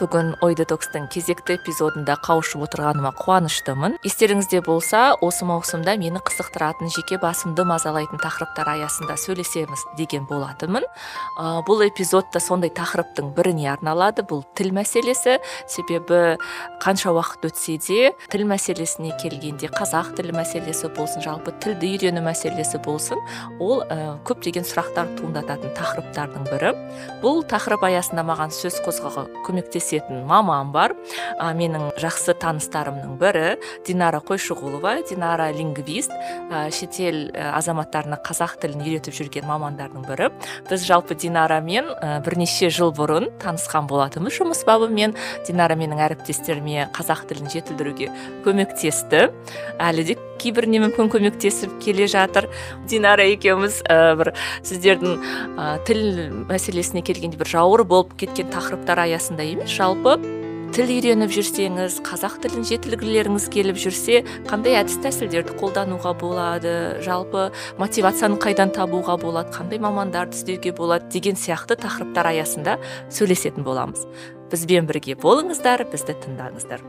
Бүгін ой детокстың кезекті эпизодында қауышып отырғаныма қуаныштымын. Естеріңізде болса осы маусымда мені қызықтыратын жеке басымды мазалайтын тақырыптар аясында сөйлесеміз деген болатынмын. Ә, бұл эпизод та сондай тақырыптың біріне арналады бұл тіл мәселесі. Себебі қанша уақыт өтсе де тіл мәселесіне келгенде қазақ тілі мәселесі болсын жалпы тілді үйрену мәселесі болсын ол ә, көптеген сұрақтар туындататын тақырыптардың бірі. Бұл тақырып аясында маған сөз қозғауға көмектес түсетін мамам бар. Ә, менің жақсы таныстарымның бірі динара қойшығұлова динара лингвист. Ә, шетел азаматтарына қазақ тілін үйретіп жүрген мамандардың бірі. Біз жалпы динарамен ә, бірнеше жыл бұрын танысқан болатынбыз жұмыс бабымен. Динара менің әріптестеріме қазақ тілін жетілдіруге көмектесті. Әлі де кейбіріне мүмкін көмектесіп келе жатыр. Динара екеуміз ә, бір сіздердің ә, тіл мәселесіне келгенде бір жауыр болып кеткен тақырыптар аясында емес жалпы тіл үйреніп жүрсеңіз қазақ тілін жетілгілеріңіз келіп жүрсе қандай әдіс тәсілдерді қолдануға болады? Жалпы мотивацияны қайдан табуға болады? Қандай мамандарды іздеуге болады? Деген сияқты тақырыптар аясында сөйлесетін боламыз. Бізбен бірге болыңыздар бізді тыңдаңыздар.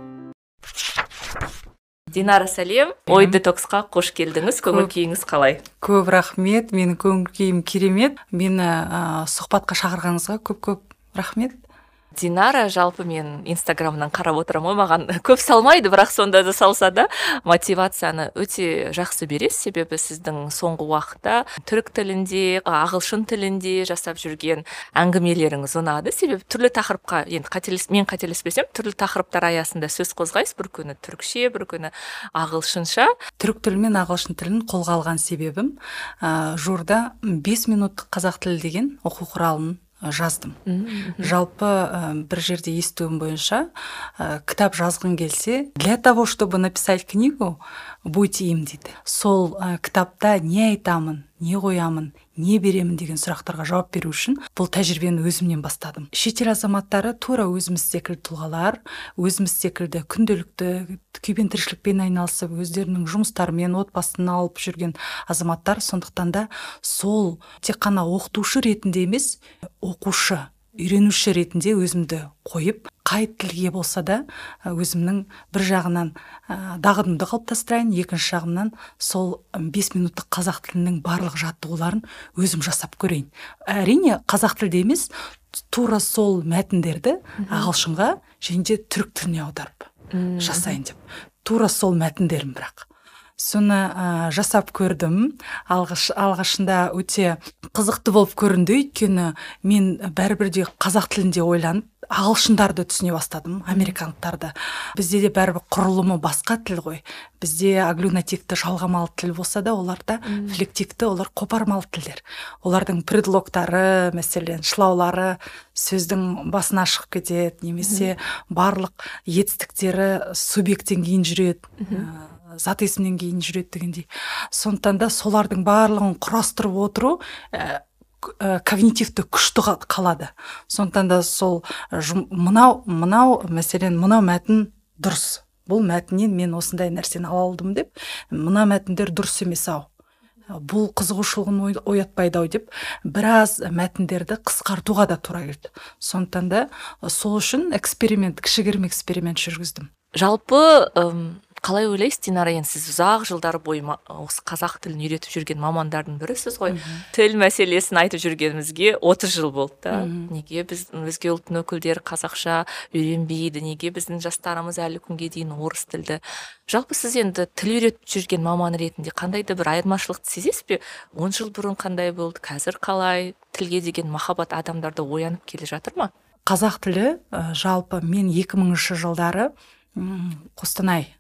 Динара сәлем ой детоксқа қош келдіңіз. Көңіл күйіңіз қалай? Көп рахмет. Менің көңіл күйім керемет. Мені ә, сұхбатқа шақырғаныңызға көп көп рахмет. Динара жалпы мен инстаграмнан қарап отырамын ғой маған көп салмайды бірақ сонда да салса да мотивацияны өте жақсы бересіз себебі сіздің соңғы уақытта түрік тілінде ағылшын тілінде жасап жүрген әңгімелеріңіз ұнады. Себебі түрлі тақырыпқа енді қателес мен қателеспесем түрлі тақырыптар аясында сөз қозғайсыз. бір күні түрікше бір күні ағылшынша. Түрік тілі мен ағылшын тілін қолға алған себебім ә, жуырда бес минуттық қазақ тілі деген оқу құралын жаздым. Жалпы ә, бір жерде естуім бойынша ә, кітап жазғың келсе для того чтобы написать книгу будь им дейді. Сол ә, кітапта не айтамын не қоямын не беремін деген сұрақтарға жауап беру үшін бұл тәжірибені өзімнен бастадым. Шетел азаматтары тура өзіміз секілді тұлғалар өзіміз секілді күнделікті күйбең тіршілікпен айналысып өздерінің жұмыстарымен отбасын алып жүрген азаматтар. Сондықтан да сол тек қана оқытушы ретінде емес оқушы үйренуші ретінде өзімді қойып қай тілге болса да өзімнің бір жағынан ә, дағдымды қалыптастырайын екінші жағымнан сол бес минуттық қазақ тілінің барлық жаттығуларын өзім жасап көрейін. Әрине қазақ тілде емес тура сол мәтіндерді ағылшынға және де түрік тіліне аударып жасайын деп. Тура сол мәтіндерім бірақ. Соны ә, жасап көрдім. Алғаш алғашында өте қызықты болып көрінді. Өйткені мен бәрібір де қазақ тілінде ойланып ағылшындарды түсіне бастадым американдықтарды бізде де бәрібір құрылымы басқа тіл ғой. Бізде аглюнативті жалғамалы тіл болса да оларда флективті олар қопармалы тілдер. Олардың предлогтары мәселен шылаулары сөздің басына шығып кетеді немесе барлық етістіктері субъекттен кейін жүреді зат есімнен кейін жүреді дегендей. Сондықтан да солардың барлығын құрастырып отыру ә, когнитивті күшті қалады? Сондықтан да сол мынау мынау мәселен мынау мәтін дұрыс. Бұл мәтіннен мен осындай нәрсені ала алдым деп мына мәтіндер дұрыс емес ау. Бұл қызығушылығын оятпайды ау деп біраз мәтіндерді қысқартуға да тура келді. Сондықтан да сол үшін эксперимент кішігірім эксперимент жүргіздім. Жалпы қалай ойлайсыз динара енді сіз ұзақ жылдар бойы осы қазақ тілін үйретіп жүрген мамандардың бірісіз ғой. Тіл мәселесін айтып жүргенімізге отыз жыл болды. Да неге біз өзге ұлттың өкілдері қазақша үйренбейді? Неге біздің жастарымыз әлі күнге дейін орыс тілді? Жалпы сіз енді тіл үйретіп жүрген маман ретінде қандай да бір айырмашылықты сезесіз бе? Он жыл бұрын қандай болды? Қазір қалай? Тілге деген махаббат адамдарда оянып келе жатыр ма? Қазақ тілі ә, жалпы мен 2000 жылдары қостанай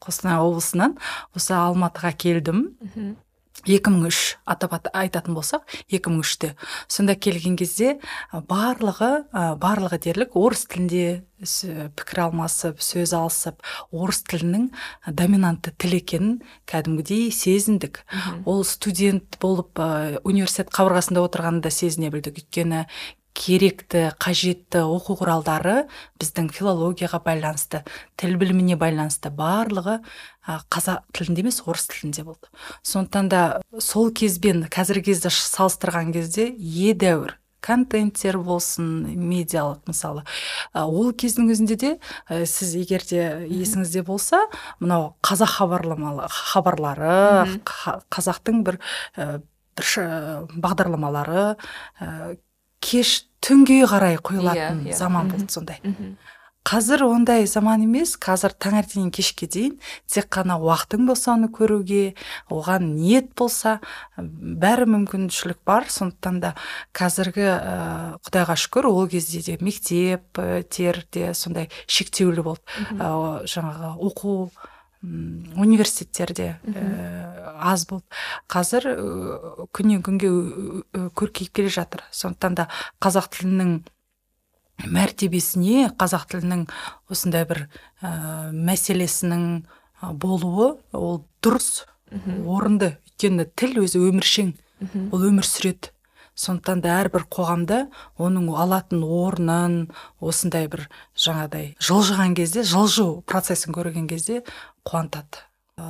қостанай облысынан осы алматыға келдім. 2003 атап айтатын болсақ 2003-те сонда келген кезде барлығы барлығы дерлік орыс тілінде пікір алмасып сөз алысып орыс тілінің доминантты тіл екенін кәдімгідей сезіндік. Ол студент болып университет қабырғасында отырғанда сезіне білдік. Өйткені керекті қажетті оқу құралдары біздің филологияға байланысты тіл біліміне байланысты барлығы қазақ тілінде емес орыс тілінде болды. Сондықтан да сол кезбен қазіргі кезді салыстырған кезде едәуір контенттер болсын медиалық мысалы. Ол кездің өзінде де сіз егер де есіңізде болса мынау қазақ хабарлары қазақтың бір бір бағдарламалары кеш түнге қарай қойылатын yeah, yeah. заман болды сондай. Қазір ондай заман емес. Қазір таңертеңнен кешке дейін тек қана уақытың болса оны көруге оған ниет болса бәрі мүмкіншілік бар. Сондықтан да қазіргі ә, құдайға шүкір ол кезде де мектептер де сондай шектеулі болды. Ә, жаңағы оқу университеттерде ә, аз болды қазір ә, күннен күнге көркейіп келе жатыр. Сондықтан да қазақ тілінің мәртебесіне қазақ тілінің осындай бір ә, мәселесінің болуы ол дұрыс орынды. Өйткені тіл өзі өміршең. Ол өмір сүреді. Сондықтан да әрбір қоғамда оның алатын орнын осындай бір жаңадай жылжыған кезде жылжу процесін көрген кезде қуантады.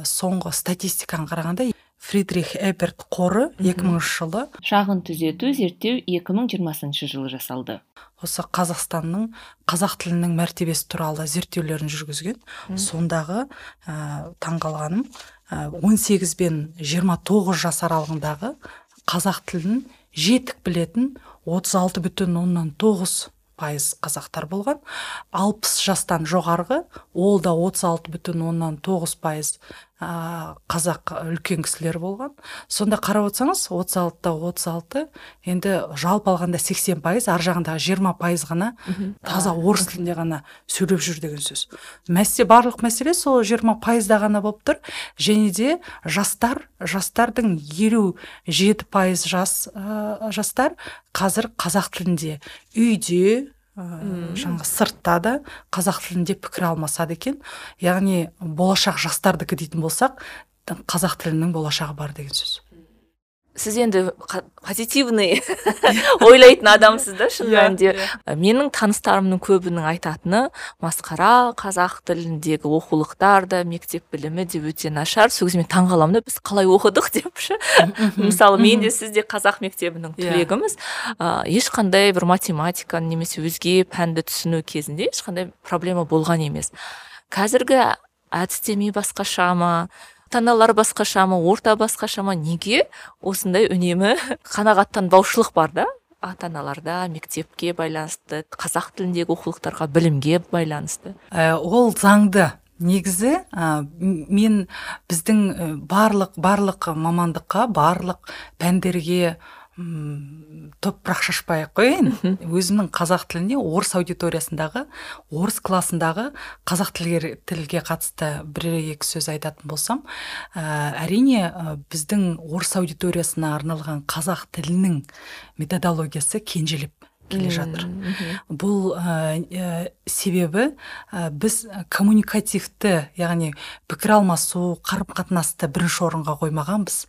Соңғы статистикаға қарағанда фридрих эберт қоры 2000 жылы шағын түзету зерттеу 2020 жылы жасалды. осы қазақстанның қазақ тілінің мәртебесі туралы зерттеулерін жүргізген. Сондағы ә, таңғалғаным ә, 18 бен 29 жас аралығындағы қазақ тілін жетік білетін 36 бүтін оннан тоғыз пайыз қазақтар болған. Алпыс жастан жоғарғы ол да отыз алты бүтін оннан тоғыз пайыз ә, қазақ үлкен кісілер болған. Сонда қарап отырсаңыз отыз алтыда отыз алты енді жалпы алғанда сексен пайыз ар жағындағы жиырма пайыз ғана таза орыс тілінде ғана сөйлеп жүр деген сөз. Мәселе барлық мәселе сол жиырма пайызда ғана болып тұр. Және де жастар жастардың елу жеті пайыз жас ә, жастар қазір қазақ тілінде. Үйде жаңағы сыртта да қазақ тілінде пікір алмасады екен. Яғни болашақ жастардікі дейтін болсақ қазақ тілінің болашағы бар деген сөз. Сіз енді позитивный ойлайтын адамсыз да шын иә, мәнінде. иә. менің таныстарымның көбінің айтатыны масқара қазақ тіліндегі оқулықтар да мектеп білімі де өте нашар. Сол кезде мен таңқаламын да біз қалай оқыдық деп ше. Мысалы мен де сіз де қазақ мектебінің иә. түлегіміз. Ә, ешқандай бір математиканы немесе өзге пәнді түсіну кезінде ешқандай проблема болған емес. Қазіргі әдістеме басқаша ма? Ата басқаша ма орта басқаша ма неге? Осындай үнемі қанағаттанбаушылық бар да. Ата аналарда мектепке байланысты қазақ тіліндегі оқулықтарға білімге байланысты. Ә, ол заңды. Негізі ә, мен біздің барлық барлық мамандыққа барлық пәндерге топырақ шашпай ақ қояйын. Өзімнің қазақ тіліне орыс аудиториясындағы орыс классындағы қазақ тілге, тілге қатысты бір екі сөз айтатын болсам ә, әрине ә, біздің орыс аудиториясына арналған қазақ тілінің методологиясы кенжелеп келе жатыр. бұл ә, себебі ә, біз коммуникативті яғни пікір алмасу қарым қатынасты бірінші орынға қоймағанбыз.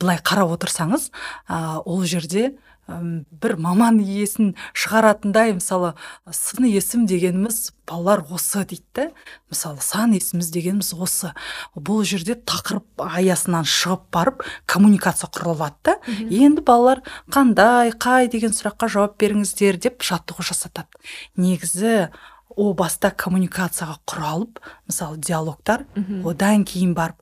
Былай қарап отырсаңыз ә, ол жерде бір маман иесін шығаратындай мысалы сын есім дегеніміз балалар осы дейді да мысалы сан есіміз дегеніміз осы. Бұл жерде тақырып аясынан шығып барып коммуникация құрылады да. Енді балалар қандай қай деген сұраққа жауап беріңіздер деп жаттығу жасатады. Негізі о баста коммуникацияға құралып мысалы диалогтар. Одан кейін барып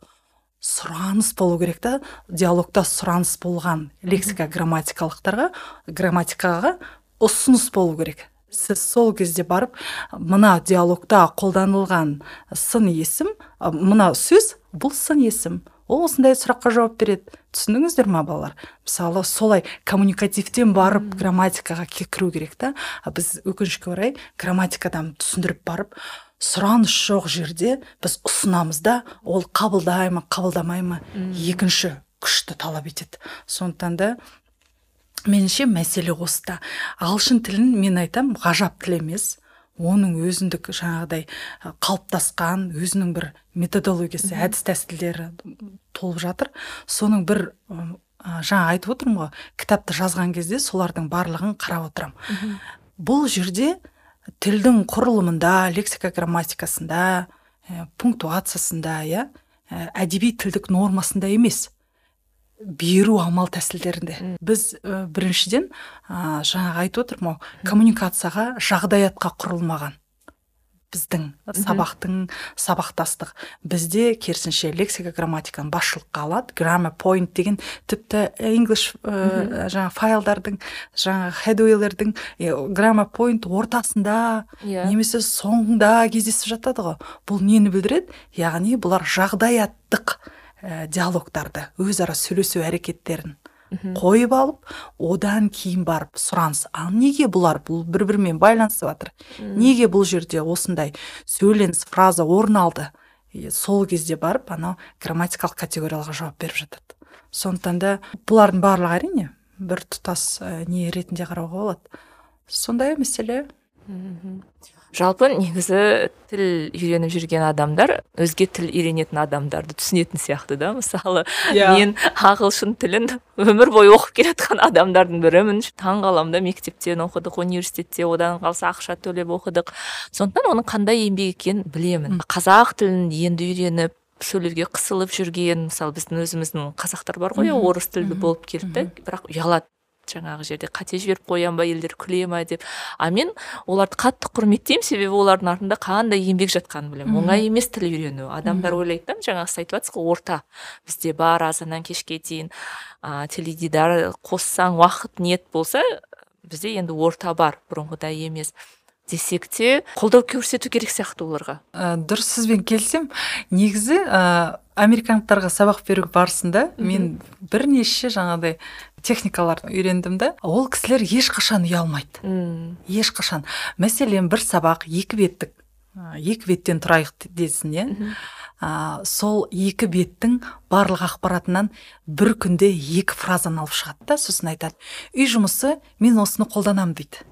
сұраныс болу керек та диалогта сұраныс болған лексика грамматикалықтарға грамматикаға ұсыныс болу керек. Сіз сол кезде барып мына диалогта қолданылған сын есім мына сөз бұл сын есім. Ол осындай сұраққа жауап береді. Түсіндіңіздер ма балалар? Мысалы солай коммуникативтен барып грамматикаға кіру керек та. Біз өкінішке орай грамматикадан түсіндіріп барып сұраныс жоқ жерде біз ұсынамыз да ол қабылдай ма қабылдамай ма екінші күшті талап етеді. Сондықтан да меніңше мәселе осыда ағылшын тілін мен айтам ғажап тіл емес. Оның өзіндік жаңағыдай қалыптасқан өзінің бір методологиясы әдіс тәсілдері толып жатыр. Соның бір жаңа айтып отырмын ғой кітапты жазған кезде солардың барлығын қарап отырамын бұл жерде тілдің құрылымында лексика грамматикасында ә, пунктуациясында иә ә, әдеби тілдік нормасында емес беру амал тәсілдерінде. Біз ә, біріншіден ә, жаңағы айтып отырмын ғой коммуникацияға жағдаятқа құрылмаған. Біздің сабақтың сабақтастық. Бізде керісінше лексика грамматиканы басшылыққа алады. Граммар point деген тіпті english ә, жаңағы файлдардың жаңағы хедуейлердің граммар point ортасында yeah. Иә. немесе соңында кездесіп жатады ғой. Бұл нені білдіреді? Яғни бұлар жағдаяттық ә, диалогтарды өзара сөйлесу әрекеттерін. Қойып алып одан кейін барып сұраныс. Ал неге бұлар бұл бір бірімен байланысып жатыр неге бұл жерде осындай сөйленіс фраза орын алды? Сол кезде барып анау грамматикалық категорияларға жауап беріп жатады. Сондықтан да бұлардың барлығы әрине бір тұтас не ретінде қарауға болады. Сондай мәселе. Жалпы негізі тіл үйреніп жүрген адамдар өзге тіл үйренетін адамдарды түсінетін сияқты да мысалы yeah. Иә. мен ағылшын тілін өмір бойы оқып келе жатқан адамдардың бірімін таң қаламын да мектептен оқыдық университетте одан қалса ақша төлеп оқыдық. Сондықтан оның қандай еңбек екенін білемін. Қазақ тілін енді үйреніп сөйлеуге қысылып жүрген мысалы біздің өзіміздің қазақтар бар ғой орыс тілді болып келді бірақ ұялады. Жаңағы жерде қате жіберіп қоямын ба елдер күле ма деп. А мен оларды қатты құрметтеймін себебі олардың артында қандай еңбек жатқанын білемін. Оңай емес тіл үйрену. Адамдар ойлайды да жаңағы сіз айтып жатсыз ғой орта. Бізде бар азаннан кешке дейін ә, теледидар қоссаң уақыт нет болса бізде енді орта бар бұрынғыдай емес. Десек те қолдау көрсету керек сияқты оларға. Ә, дұрыс сізбен келісемін негізі ә, американдықтарға сабақ беру барысында мен бірнеше жаңағыдай техникаларды үйрендім да ол кісілер ешқашан ұялмайды Үм. ешқашан. Мәселен бір сабақ екі беттік екі беттен тұрайық десін иә? Ә, сол екі беттің барлық ақпаратынан бір күнде екі фразаны алып шығады да сосын айтады үй жұмысы мен осыны қолданамын дейді.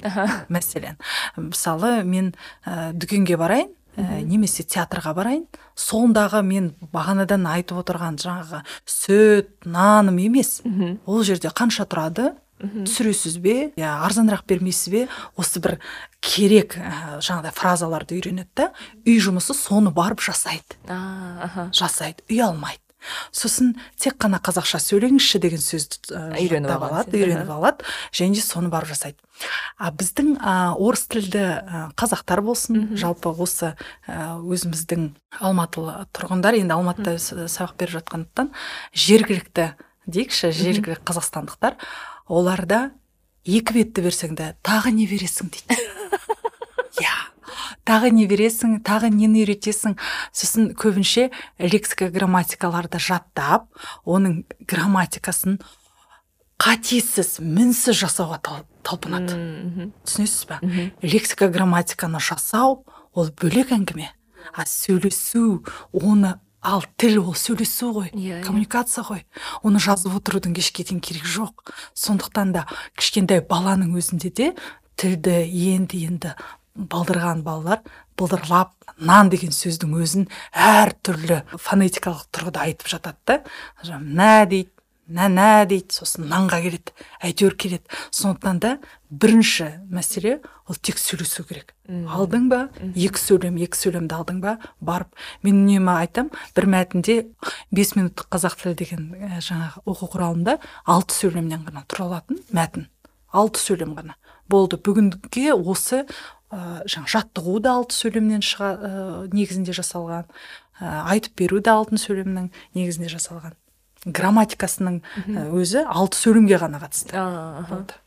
Мәселен. Мысалы мен ә, дүкенге барайын ә, немесе театрға барайын. Сондағы мен бағанадан айтып отырған жаңағы сүт наным емес. Ол жерде қанша тұрады? Түсіресіз бе? Иә арзанырақ бермейсіз бе? Осы бір керек ә, жаңағыдай фразаларды үйренеді да үй жұмысы соны барып жасайды. Жасайды ұялмайды сосын тек қана қазақша сөйлеңізші деген сөзді үйреніп алады үйреніп алады және де соны барып жасайды. А біздің ә, орыс тілді ә, қазақтар болсын жалпы осы ә, өзіміздің алматылы тұрғындар енді алматыда сабақ беріп жатқандықтан жергілікті дейікші жергілікті қазақстандықтар оларда екі бетті берсең де тағы не бересің дейді. тағы не бересің тағы нені үйретесің? Сосын көбінше лексика грамматикаларды жаттап оның грамматикасын қатесіз мінсіз жасауға талпынады. Түсінесіз ба? Лексика грамматиканы жасау ол бөлек әңгіме. А сөйлесу оны ал тіл ол сөйлесу ғой yeah, иә, иә. коммуникация ғой. Оны жазып отырудың кешке дейін керегі жоқ. Сондықтан да кішкентай баланың өзінде де тілді енді енді балдырған балалар былдырлап нан деген сөздің өзін әртүрлі фонетикалық тұрғыда айтып жатады да. Мә дейді нәнә дейді сосын нанға келеді әйтеуір келеді. Сондықтан да бірінші мәселе ол тек сөйлесу керек. Алдың ба? Екі сөйлем екі сөйлемді алдың ба? Барып. Мен үнемі айтам бір мәтінде бес минуттық қазақ тілі деген жаңағы оқу құралында алты сөйлемнен ғана тұралатын мәтін. Алты сөйлем ғана. Болды. Бүгінге осы ә, жаңа жаттығу да алты сөйлемнен шыға ә, негізінде жасалған ә, айтып беру де алтын сөйлемнің негізінде жасалған грамматикасының өзі алты сөйлемге ғана қатысты болды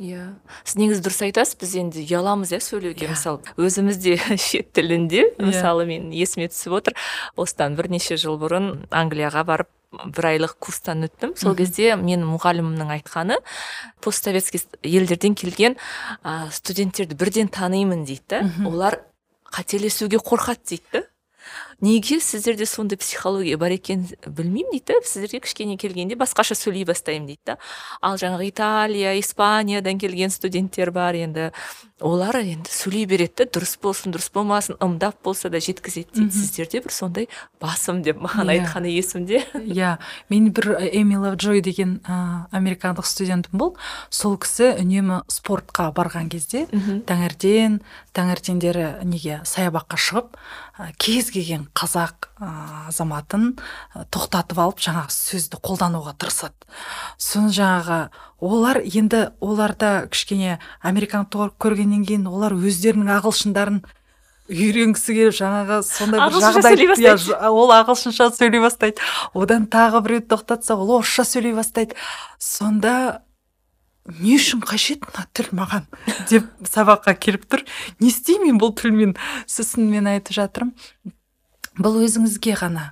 иә сіз негізі дұрыс айтасыз біз енді ұяламыз иә сөйлеуге yeah. Иә. мысалы өзіміз де шет тілінде yeah. Иә. мысалы мен есіме түсіп отыр осыдан бірнеше жыл бұрын англияға барып бір айлық курстан өттім. Сол кезде мен мұғалімімнің айтқаны постсоветский елдерден келген ә, студенттерді бірден танимын дейді. Олар қателесуге қорқады дейді. Неге сіздерде сондай психология бар екенін білмеймін дейді да. Сіздерге кішкене келгенде басқаша сөйлей бастаймын дейді да. Ал жаңағы италия испаниядан келген студенттер бар енді. Олар енді сөйлей береді да. Дұрыс болсын дұрыс болмасын ымдап болса да жеткізеді дейді сіздерде бір сондай басым деп маған yeah. Иә. айтқаны есімде. Иә. Мен бір эмила джой деген ә, американдық студентім бол. Сол кісі үнемі спортқа барған кезде таңертең таңертеңдері неге саябаққа шығып кез келген қазақ азаматын тоқтатып алып жаңағы сөзді қолдануға тырысады. Соны жаңағы олар енді оларда кішкене американдық көргеннен кейін олар өздерінің ағылшындарын үйренгісі келіп жаңағы сондай бір жағдай иә, ол ағылшынша сөйлей бастайды. Одан тағы біреу тоқтатса ол орысша сөйлей бастайды. Сонда не үшін қажет мына тіл маған? деп сабаққа келіп тұр. Не істеймін бұл тілмен? Сосын мен айтып жатырмын. Бұл өзіңізге ғана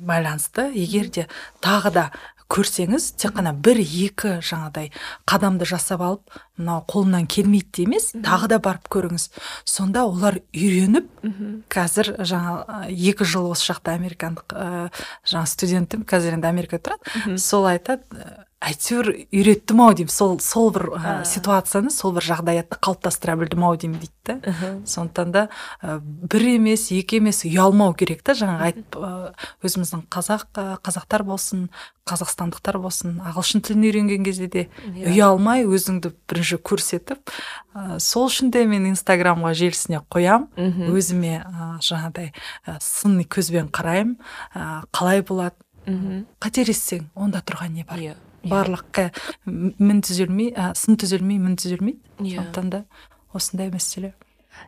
байланысты. Егер де тағы да көрсеңіз тек қана бір екі жаңадай қадамды жасап алып мынау қолымнан келмейді де емес тағы да барып көріңіз. Сонда олар үйреніп қазір жаңа екі жыл осы жақта американдық ә, жаңа студентім қазір енді америкада тұрады. Сол айтады әйтеуір үйреттім ау деймін. Сол сол бір ә, ситуацияны сол бір жағдаятты қалыптастыра білдім ау деймін дейді да сондықтан да ә, бір емес екі емес ұялмау керек та жаңағы айтып өзіміздің қазақ қазақтар болсын қазақстандықтар болсын ағылшын тілін үйренген кезде де иә. ұялмай өзіңді бірінші көрсетіп ә, сол үшін де мен инстаграмға желісіне қоям. Өзіме ә, жаңағыдай ә, сыни көзбен қараймын. Ә, қалай болады? Қателессең онда тұрған не бар? Иә. Барлыққа мін түзелмей ә, сын түзелмей мін түзелмейді yeah. Иә. сондықтан да осындай мәселе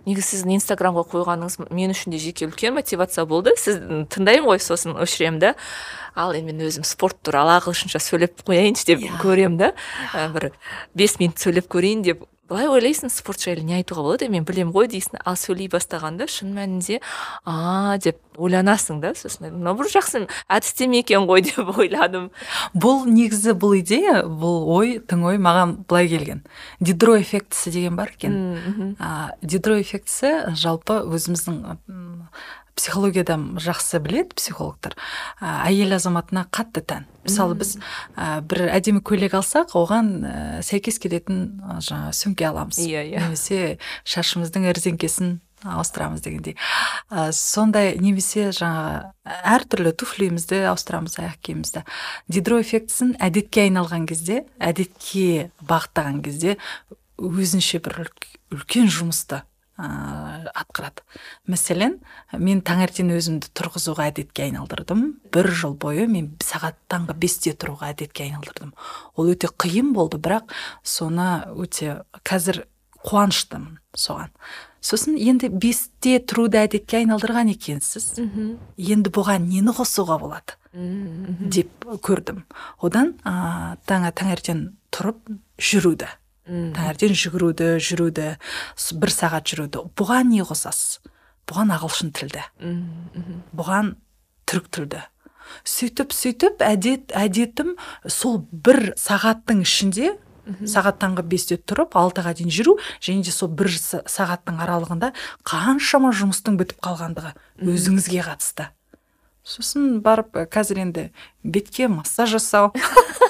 негізі сіздің инстаграмға қойғаныңыз мен үшін де жеке үлкен мотивация болды сіз тыңдаймын ғой сосын өшіремін да ал енді мен өзім спорт туралы ағылшынша сөйлеп қояйыншы деп yeah. Иә. көремін да yeah. бір бес минут сөйлеп көрейін деп былай ойлайсың спорт жайлы не айтуға болады? Мен білемін ғой дейсің. Ал сөйлей бастағанда шын мәнінде а деп ойланасың да сосын мынау бір жақсы әдістеме екен ғой деп ойладым. Бұл негізі бұл идея бұл ой тың ой маған былай келген. Дидро эффектісі деген бар екен. Дидро эффектісі жалпы өзіміздің психологияда жақсы біледі психологтар. Ә, әйел азаматына қатты тән. Мысалы біз ә, бір әдемі көйлек алсақ оған ә, сәйкес келетін жаңа сөмке аламыз. Иә yeah, иә. Немесе шашымыздың ірзеңкесін ауыстырамыз дегендей. Ә, сондай немесе жаңағы әртүрлі туфлиімізді ауыстырамыз аяқ киімімізді дидро эффектісін әдетке айналған кезде әдетке бағыттаған кезде өзінше бір үлкен жұмысты ә, атқарады. Мәселен мен таңертең өзімді тұрғызуға әдетке айналдырдым. Бір жыл бойы мен сағат таңғы бесте тұруға әдетке айналдырдым. Ол өте қиын болды бірақ соны өте қазір қуаныштымын соған. Сосын енді бесте тұруды әдетке айналдырған екенсіз. Енді бұған нені қосуға болады деп көрдім. Одан ә, таңертең тұрып жүруді. Таңертең жүгіруді жүруді бір сағат жүруді. Бұған не қосасыз? Бұған ағылшын тілді. Бұған түрік тілді. Сөйтіп сөйтіп әдет әдетім сол бір сағаттың ішінде сағат таңғы бесте тұрып алтыға дейін жүру және де сол бір сағаттың аралығында қаншама жұмыстың бітіп қалғандығы өзіңізге қатысты. Сосын барып қазір енді бетке массаж жасау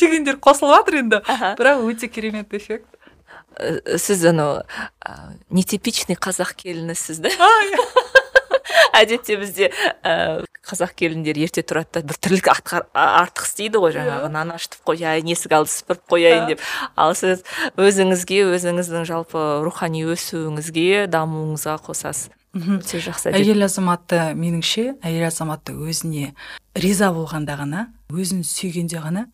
дегендер қосылып жатыр енді бірақ өте керемет эффект. Э, сіз анау нетипичный қазақ келінісіз да? Иә. әдетте бізде ә, қазақ келіндері ерте тұрады да бір тірлік артық істейді ғой жаңағы. Иә. нан ашытып қояйын есік алды сыпырып қояйын деп. Ал сіз өзіңізге өзіңіздің жалпы рухани өсуіңізге дамуыңызға қосасыз. Өте жақсы әйел азаматты меніңше әйел азаматты өзіне риза болғанда ғана өзін сүйгенде ғана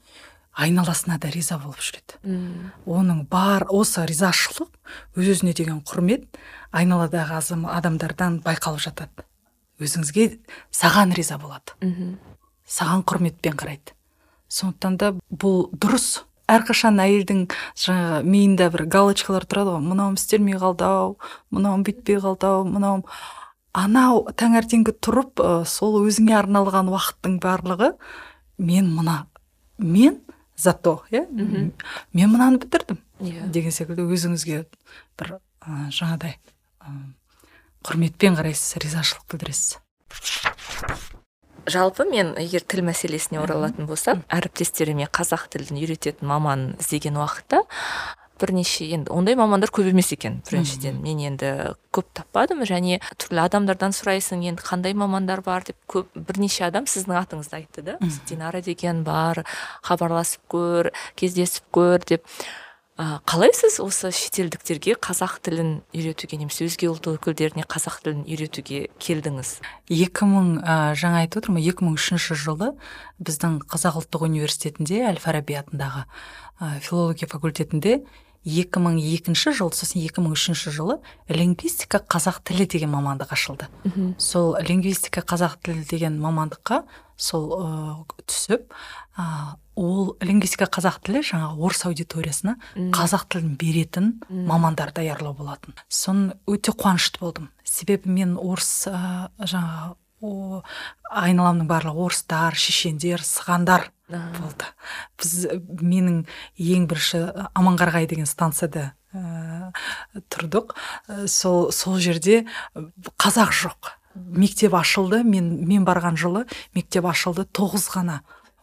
айналасына да риза болып жүреді. Үм. оның бар осы ризашылық өз өзіне деген құрмет айналадағы адамдардан байқалып жатады. Өзіңізге саған риза болады. Үм. саған құрметпен қарайды. Сондықтан да бұл дұрыс. Әрқашан әйелдің жаңағы миында бір галочкалар тұрады ғой. Мынауым істелмей қалды ау мынауым бүйтпей қалды ау мынауым анау таңертеңгі тұрып сол өзіңе арналған уақыттың барлығы мен мына мен зато иә? Мен мынаны бітірдім иә. деген секілді өзіңізге бір ә, жаңадай ә, құрметпен қарайсыз ризашылық білдіресіз. Жалпы мен егер тіл мәселесіне оралатын болсам әріптестеріме қазақ тілін үйрететін маман іздеген уақытта бірнеше енді ондай мамандар көп емес екен біріншіден. Мен енді көп таппадым және түрлі адамдардан сұрайсың енді қандай мамандар бар деп көп бірнеше адам сіздің атыңызды айтты да. Динара деген бар хабарласып көр кездесіп көр деп. Ә, қалай сіз осы шетелдіктерге қазақ тілін үйретуге немесе өзге ұлт өкілдеріне қазақ тілін үйретуге келдіңіз? Екі мың жаңа айтып отырмын екі мың үшінші жылы біздің қазақ ұлттық университетінде әл фараби атындағы ә, филология факультетінде 2002 жыл сосын 2003 жылы лингвистика қазақ тілі деген мамандық ашылды. Сол лингвистика қазақ тілі деген мамандыққа сол ә, түсіп ә, ол лингвистика қазақ тілі жаңағы орыс аудиториясына қазақ тілін беретін мамандар даярлау болатын. Соны өте қуанышты болдым. Себебі мен орыс ә, жаңағы айналамның барлығы орыстар шешендер сығандар болды. Біз менің ең бірінші аманқарағай деген станцияда ә, тұрдық. Сол сол жерде қазақ жоқ. Мектеп ашылды. Мен мен барған жылы мектеп ашылды. Тоғыз ғана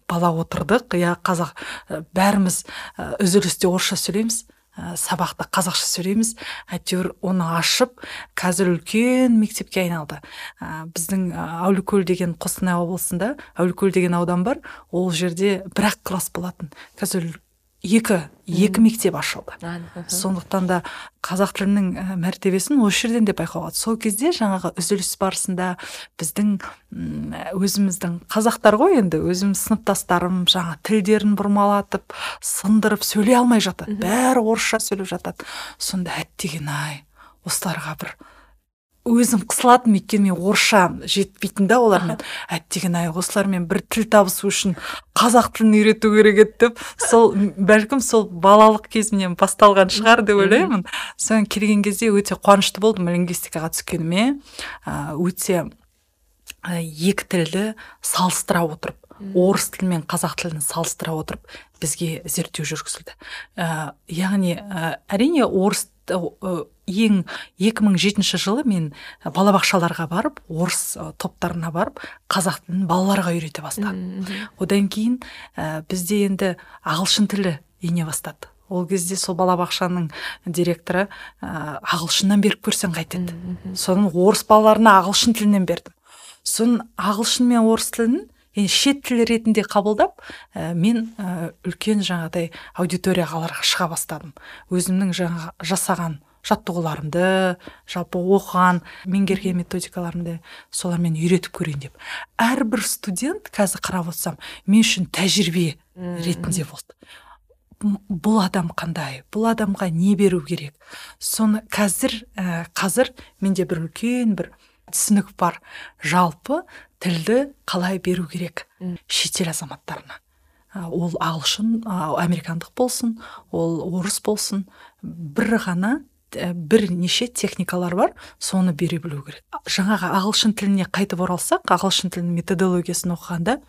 бала отырдық. Иә қазақ бәріміз үзілісте орысша сөйлейміз. Ә, сабақта қазақша сөйлейміз. Әйтеуір оны ашып қазір үлкен мектепке айналды. Ә, біздің әуликөл деген қостанай облысында әуликөл деген аудан бар. Ол жерде бір ақ класс болатын. Қазір екі екі мектеп ашылды. Сондықтан да қазақ тілінің мәртебесін осы жерден де байқауға болады сол кезде жаңағы үзіліс барысында біздің өзіміздің қазақтар ғой енді өзім сыныптастарым жаңа тілдерін бұрмалатып сындырып сөйлей алмай жатады. Бәрі орысша сөйлеп жатады. Сонда әттеген ай осыларға бір өзім қысылатынмын өйткені мен орысша жетпейтін да олармен. Әттеген ай осылармен бір тіл табысу үшін қазақ тілін үйрету керек еді деп сол бәлкім сол балалық кезімнен басталған шығар деп ойлаймын. Содан келген кезде өте қуанышты болдым лингвистикаға түскеніме. Өте екі тілді салыстыра отырып орыс тілі мен қазақ тілін салыстыра отырып бізге зерттеу жүргізілді. Ә, яғни ә, әрине орыс ең 2007 жылы мен балабақшаларға барып орыс топтарына барып қазақ тілін балаларға үйрете бастадым. Одан кейін ә, бізде енді ағылшын тілі ене бастады. Ол кезде сол балабақшаның директоры ә, ағылшыннан беріп көрсең қайтеді. Соның орыс балаларына ағылшын тілінен бердім. Сосын ағылшын мен орыс тілін енді шет тіл ретінде қабылдап ә, мен ә, үлкен жаңағыдай аудиторияға шыға бастадым. Өзімнің жаңа жасаған жаттығуларымды жалпы оқыған меңгерген методикаларымды солармен үйретіп көрейін деп. Әрбір студент қазір қарап отырсам мен үшін тәжірибе ретінде болды. Бұл адам қандай бұл адамға не беру керек? Соны қазір ә, қазір менде бір үлкен бір түсінік бар. Жалпы тілді қалай беру керек шетел азаматтарына? Ол ағылшын американдық болсын ол орыс болсын бір ғана бірнеше техникалар бар соны бере білу керек. Жаңағы ағылшын тіліне қайтып оралсақ ағылшын тілінің методологиясын оқығанда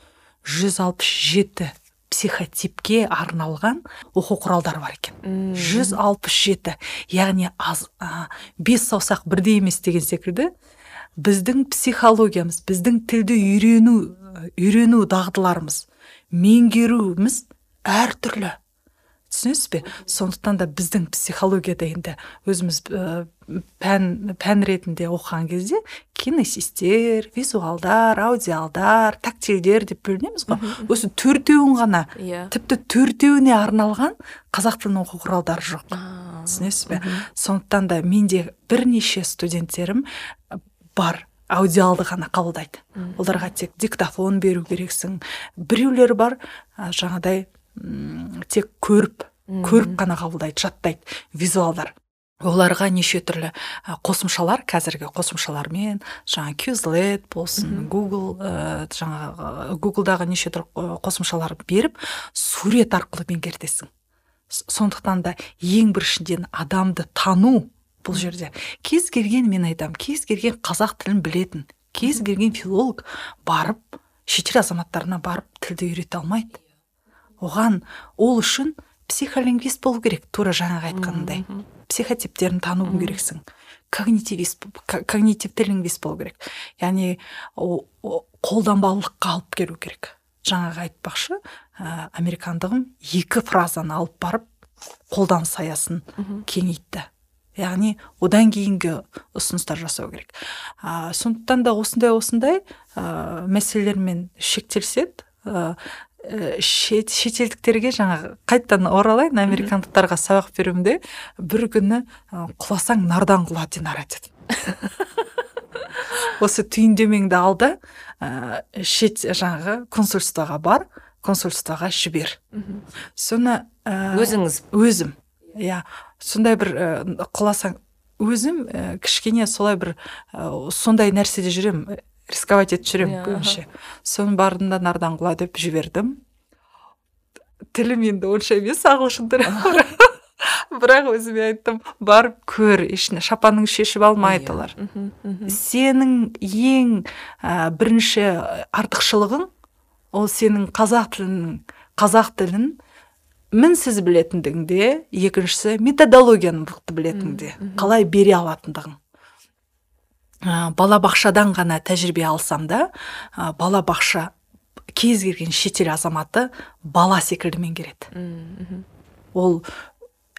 167 психотипке арналған оқу құралдары бар екен. Жүз алпыс жеті яғни аз ә, бес саусақ бірдей емес деген секілді біздің психологиямыз біздің тілді үйрену үйрену дағдыларымыз меңгеруіміз әртүрлі. Түсінесіз бе? сондықтан да біздің психологияда енді өзіміз ә, пән пән ретінде оқыған кезде кинесистер визуалдар аудиалдар тактильдер деп бөлінеміз ғой. Осы төртеуін ғана yeah. Иә. тіпті төртеуіне арналған қазақ тілінің оқу құралдары жоқ. Түсінесіз бе? сондықтан да менде бірнеше студенттерім бар аудиалды ғана қабылдайды. Оларға тек диктофон беру керексің біреулер бар жаңадай тек көріп көріп қана қабылдайды жаттайды визуалдар. Оларға неше түрлі қосымшалар қазіргі қосымшалармен жаңа кюзлет болсын гугл ә, жаңағы гуглдағы неше түрлі қосымшалар беріп сурет арқылы меңгертесің. Сондықтан да ең біріншіден адамды тану бұл жерде. Кез келген мен айтам, кез келген қазақ тілін білетін кез келген филолог барып шетел азаматтарына барып тілді үйрете алмайды. Оған ол үшін психолингвист болу керек тура жаңағы айтқанындай. Психотиптерін тануың керексің. Когнитивист когнитивті лингвист болу керек. Яғни қолданбалылыққа алып келу керек. Жаңағы айтпақшы ә, американдығым екі фразаны алып барып қолданыс аясын кеңейтті. Яғни одан кейінгі ұсыныстар жасау керек. Ә, сондықтан да осындай осындай ә, мәселелермен шектелсек ә, шет, шетелдіктерге жаңағы қайтадан оралайын американдықтарға сабақ беруімде бір күні құласаң нардан құла динара дедім осы түйіндемеңді ал да ә, шет жаңағы консульствоға бар консульствоға жібер. Соны ә, өзіңіз. өзім. Иә сондай бір ә, құласаң өзім ә, кішкене солай бір ә, сондай нәрседе жүремін. Рисковать етіп жүремін yeah, көбінше соның бардым да нардан құла деп жібердім. Тілім енді онша емес ағылшын тілі бірақ өзіме айттым барып көр ешне шапаныңды шешіп алмайды иә, олар сенің ең ә, бірінші артықшылығың ол сенің қазақ тілінің қазақ тілін мінсіз білетіндігіңде екіншісі методологияны мықты білетініңде қалай бере алатындығың ә, балабақшадан ғана тәжірибе алсам да ә, балабақша кез келген шетел азаматы бала секілді меңгереді. Ол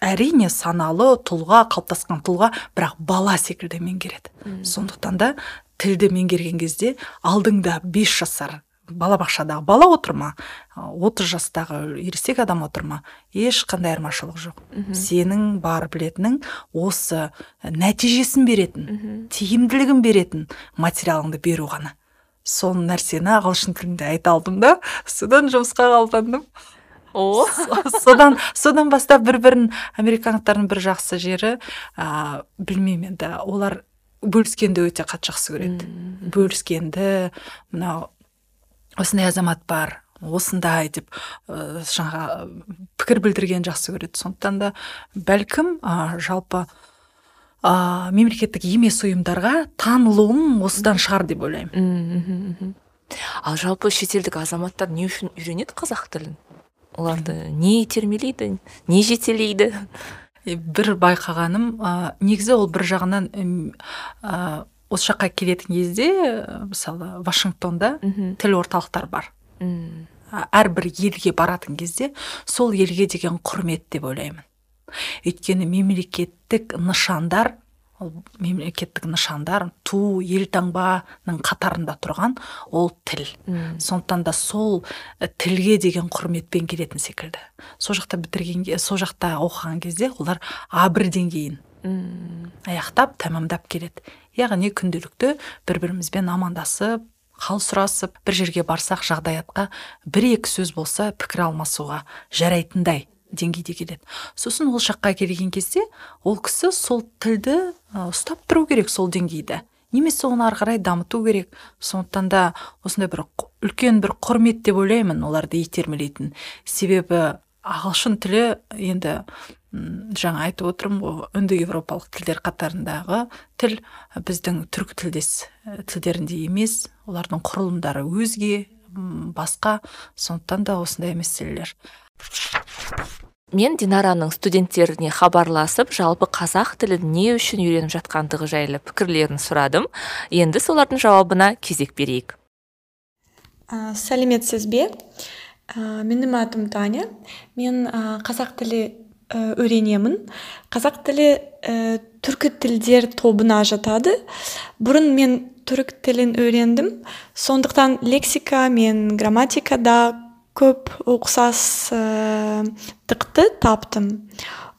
әрине саналы тұлға қалыптасқан тұлға бірақ бала секілді меңгереді. Сондықтан да тілді меңгерген кезде алдыңда бес жасар балабақшадағы бала отыр ма? Отыз жастағы ересек адам отыр ма? Ешқандай айырмашылық жоқ. Сенің бар білетінің осы нәтижесін беретін тиімділігін беретін материалыңды беру ғана. Сол нәрсені ағылшын тілінде айта алдым да содан жұмысқа қабылдандым. О! Содан содан бастап бір бірін американдықтардың бір жақсы жері ә, білмеймін енді олар бөліскенді өте қатты жақсы көреді. Бөліскенді мынау осындай азамат бар осындай деп ә, жаңағы пікір білдірген жақсы көреді. Сондықтан да бәлкім ә, жалпы ә, мемлекеттік емес ұйымдарға танылуым осыдан шығар деп ойлаймын. Ал жалпы шетелдік азаматтар не үшін үйренеді қазақ тілін? Оларды не итермелейді не жетелейді? Бір байқағаным ә, негізі ол бір жағынан ә, осы жаққа келетін кезде мысалы вашингтонда тіл орталықтар бар. Әрбір елге баратын кезде сол елге деген құрмет деп ойлаймын. Өйткені мемлекеттік нышандар ол мемлекеттік нышандар ту елтаңбаның қатарында тұрған ол тіл. Үм. сондықтан да сол тілге деген құрметпен келетін секілді. Сол жақта бітірген сол жақта оқыған кезде олар а бір деңгейін аяқтап тәмамдап келеді. Яғни күнделікті бір бірімізбен амандасып хал сұрасып бір жерге барсақ жағдаятқа бір екі сөз болса пікір алмасуға жарайтындай деңгейде келеді. Сосын ол жаққа келген кезде ол кісі сол тілді ұстап тұру керек сол деңгейді. Немесе оны ары қарай дамыту керек. Сондықтан да осындай бір үлкен бір құрмет деп ойлаймын оларды итермелейтін. Себебі ағылшын тілі енді жаңа айтып отырмын ғой үнді еуропалық тілдер қатарындағы тіл біздің түркі тілдес тілдеріндей емес олардың құрылымдары өзге басқа. Сондықтан да осындай мәселелер. Мен динараның студенттеріне хабарласып жалпы қазақ тілін не үшін үйреніп жатқандығы жайлы пікірлерін сұрадым. Енді солардың жауабына кезек берейік. Ә, сәлеметсіз бе? Ә, менің атым таня. Мен ә, қазақ тілі үйренемін қазақ тілі ә, түркі тілдер тобына жатады. Бұрын мен түрік тілін үйрендім сондықтан лексика мен грамматикада көп ұқсастықты таптым.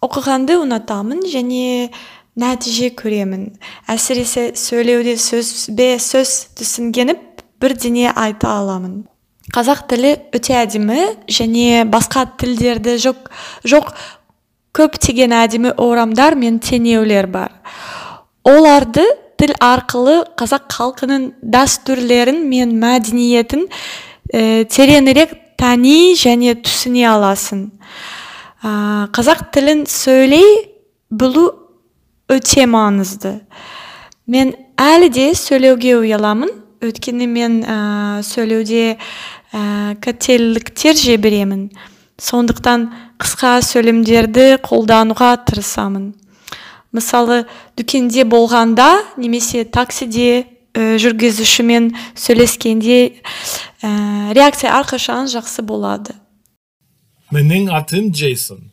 Оқығанды ұнатамын және нәтиже көремін. Әсіресе сөйлеуде сөз бе сөз түсінгеніп бірдеңе айта аламын. Қазақ тілі өте әдемі және басқа тілдерді жоқ жоқ көптеген әдемі орамдар мен теңеулер бар. Оларды тіл арқылы қазақ халқының дәстүрлерін мен мәдениетін ә, тереңірек тани және түсіне аласың. Ә, қазақ тілін сөйлей білу өте маңызды. Мен әлі де сөйлеуге ұяламын. Өйткені мен ә, сөйлеуде ә, қателіктер жіберемін сондықтан қысқа сөйлемдерді қолдануға тырысамын мысалы дүкенде болғанда немесе таксиде ә, жүргізушімен сөйлескенде ә, реакция әрқашан жақсы болады Менің атым Джейсон.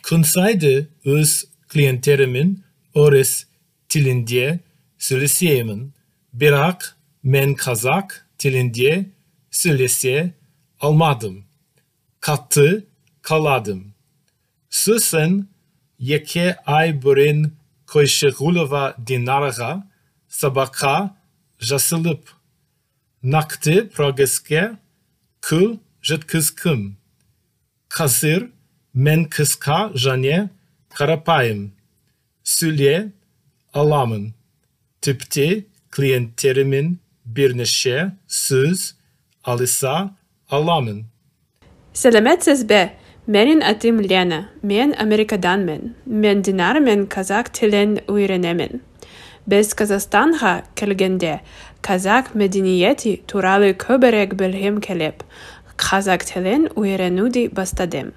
Күн сайды өз клиенттеріммен орыс тілінде сөйлесемін. Бірақ мен қазақ тілінде сөйлесе алмадым. Қатты қаладым. Сосын екі ай бұрын Қойшығұлова Динараға сабаққа жасылып. Нақты прогреске күл жеткізгім. Қазір мен қысқа және қарапайым сөйле аламын. Тіпті клиенттеріммен бірнеше сөз алыса аламын. сәлеметсіз бе менің атым лена. Мен америкаданмын мен динармен қазақ тілін үйренемін. Біз қазақстанға келгенде қазақ мәдениеті туралы көбірек білгім келіп қазақ тілін үйренуді бастадым.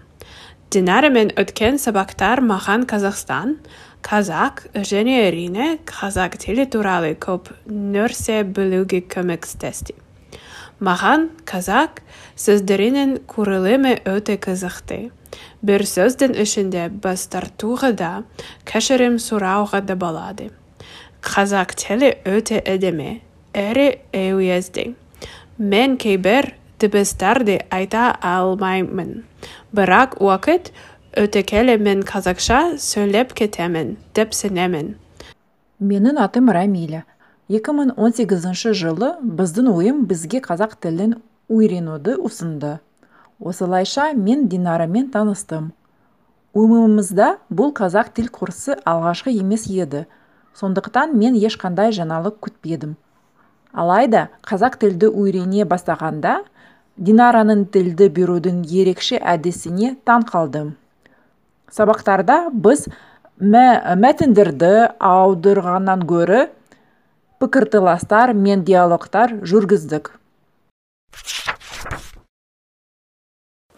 Динармен өткен сабақтар маған қазақстан қазақ және әрине қазақ тілі туралы көп нәрсе білуге көмектесті. Маған қазақ сөздерінің құрылымы өте қызықты бір сөздің ішінде бас тартуға да кешірім сұрауға да болады. Қазақ тілі өте әдемі әрі әуезді. Мен кейбір дыбыстарды айта алмаймын. Бірақ уақыт өте келе мен қазақша сөйлеп кетемін деп сенемін. Менің атым рамиля. 2018 жылы біздің ойым бізге қазақ тілін үйренуді ұсынды. Осылайша мен динарамен таныстым. Ойымызда бұл қазақ тіл курсы алғашқы емес еді. Сондықтан мен ешқандай жаңалық күтпедім. Алайда қазақ тілді үйрене бастағанда динараның тілді берудің ерекше әдісіне таң қалдым. Сабақтарда біз мә- мәтіндерді аударғаннан гөрі пікірталастар мен диалогтар жүргіздік.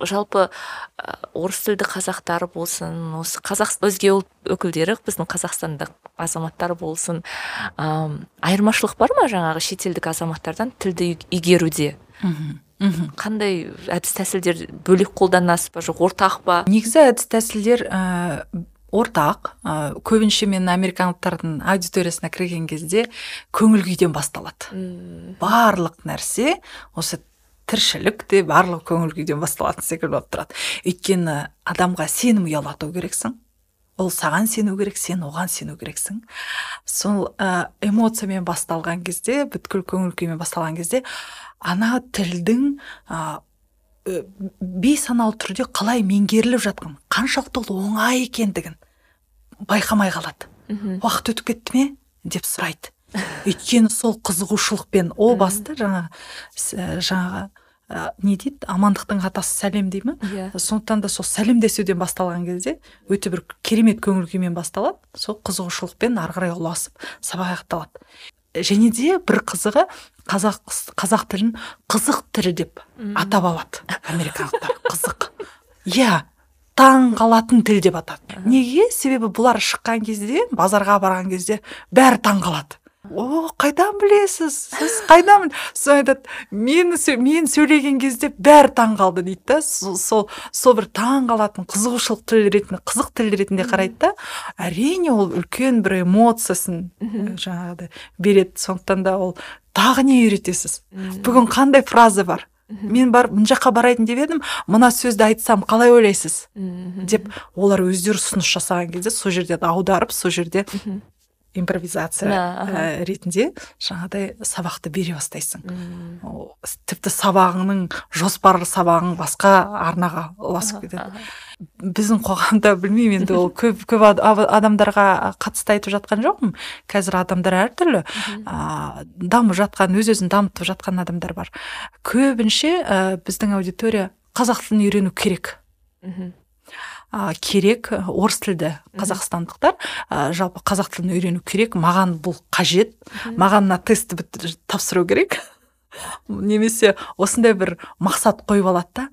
Жалпы ә, орыс тілді қазақтар болсын осы қазақ өзге ұлт өкілдері біздің қазақстандық азаматтар болсын ам, айырмашылық бар ма жаңағы шетелдік азаматтардан тілді иг- игеруде? Қандай әдіс тәсілдер бөлек қолданасыз ба жоқ ортақ па? Негізі әдіс тәсілдер ә, ортақ ә, көбінше мен американдықтардың аудиториясына кірген кезде көңіл күйден басталады. М, барлық нәрсе осы тіршілік барлық көңіл күйден басталатын секілді болып тұрады. Өйткені адамға сенім ұялату керексің ол саған сену керек сен оған сену керексің. Сол ә, эмоциямен басталған кезде бүткіл көңіл күймен басталған кезде ана тілдің ә, бейсаналы түрде қалай меңгеріліп жатқан қаншалықты ол оңай екендігін байқамай қалады. Мхм. уақыт өтіп кетті ме? деп сұрайды. Өйткені сол қызығушылықпен о баста жаңағы с- ә, жаңағы ә, не дейді? Амандықтың атасы сәлем дей ма иә. Сондықтан да сол сәлемдесуден басталған кезде өте бір керемет көңіл күймен басталады. Сол қызығушылықпен ары қарай ұласып сабақ аяқталады. Және де бір қызығы қазақ қазақ тілін қызық тілі деп атап алады американдықтар. Қызық. Иә таң қалатын тіл деп атады. Неге? Себебі бұлар шыққан кезде базарға барған кезде бәрі таң қалады. О қайдан білесіз? Сіз қайдан біл-» сосын айтады мен, сө- мен сөйлеген кезде бәрі таң қалды дейді да. Сол сол, бір таң қалатын қызығушылық тіл ретінде қызық тіл ретінде қарайды да. Әрине ол үлкен бір эмоциясын ә, жаңағыдай береді. Сондықтан да ол тағы не үйретесіз? Бүгін қандай фраза бар? Мен бар мына жаққа барайын деп едім мына сөзді айтсам қалай ойлайсыз? Деп олар өздері ұсыныс жасаған кезде сол жерде аударып сол жерде. Импровизация ә, ретінде жаңағыдай сабақты бере бастайсың. О, тіпті сабағыңның жоспарлы сабағың басқа арнаға ұласып кетеді. біздің қоғамда білмеймін енді ол көп көп адамдарға қатысты айтып жатқан жоқпын. Қазір адамдар әртүрлі а, дамып жатқан өз өзін дамытып жатқан адамдар бар. Көбінше ә, біздің аудитория қазақ тілін үйрену керек. Мгм. А, керек ә, орыс тілді қазақстандықтар ә, жалпы қазақ тілін үйрену керек маған бұл қажет. Маған мына тестті тапсыру керек. Немесе осындай бір мақсат қойып алады да.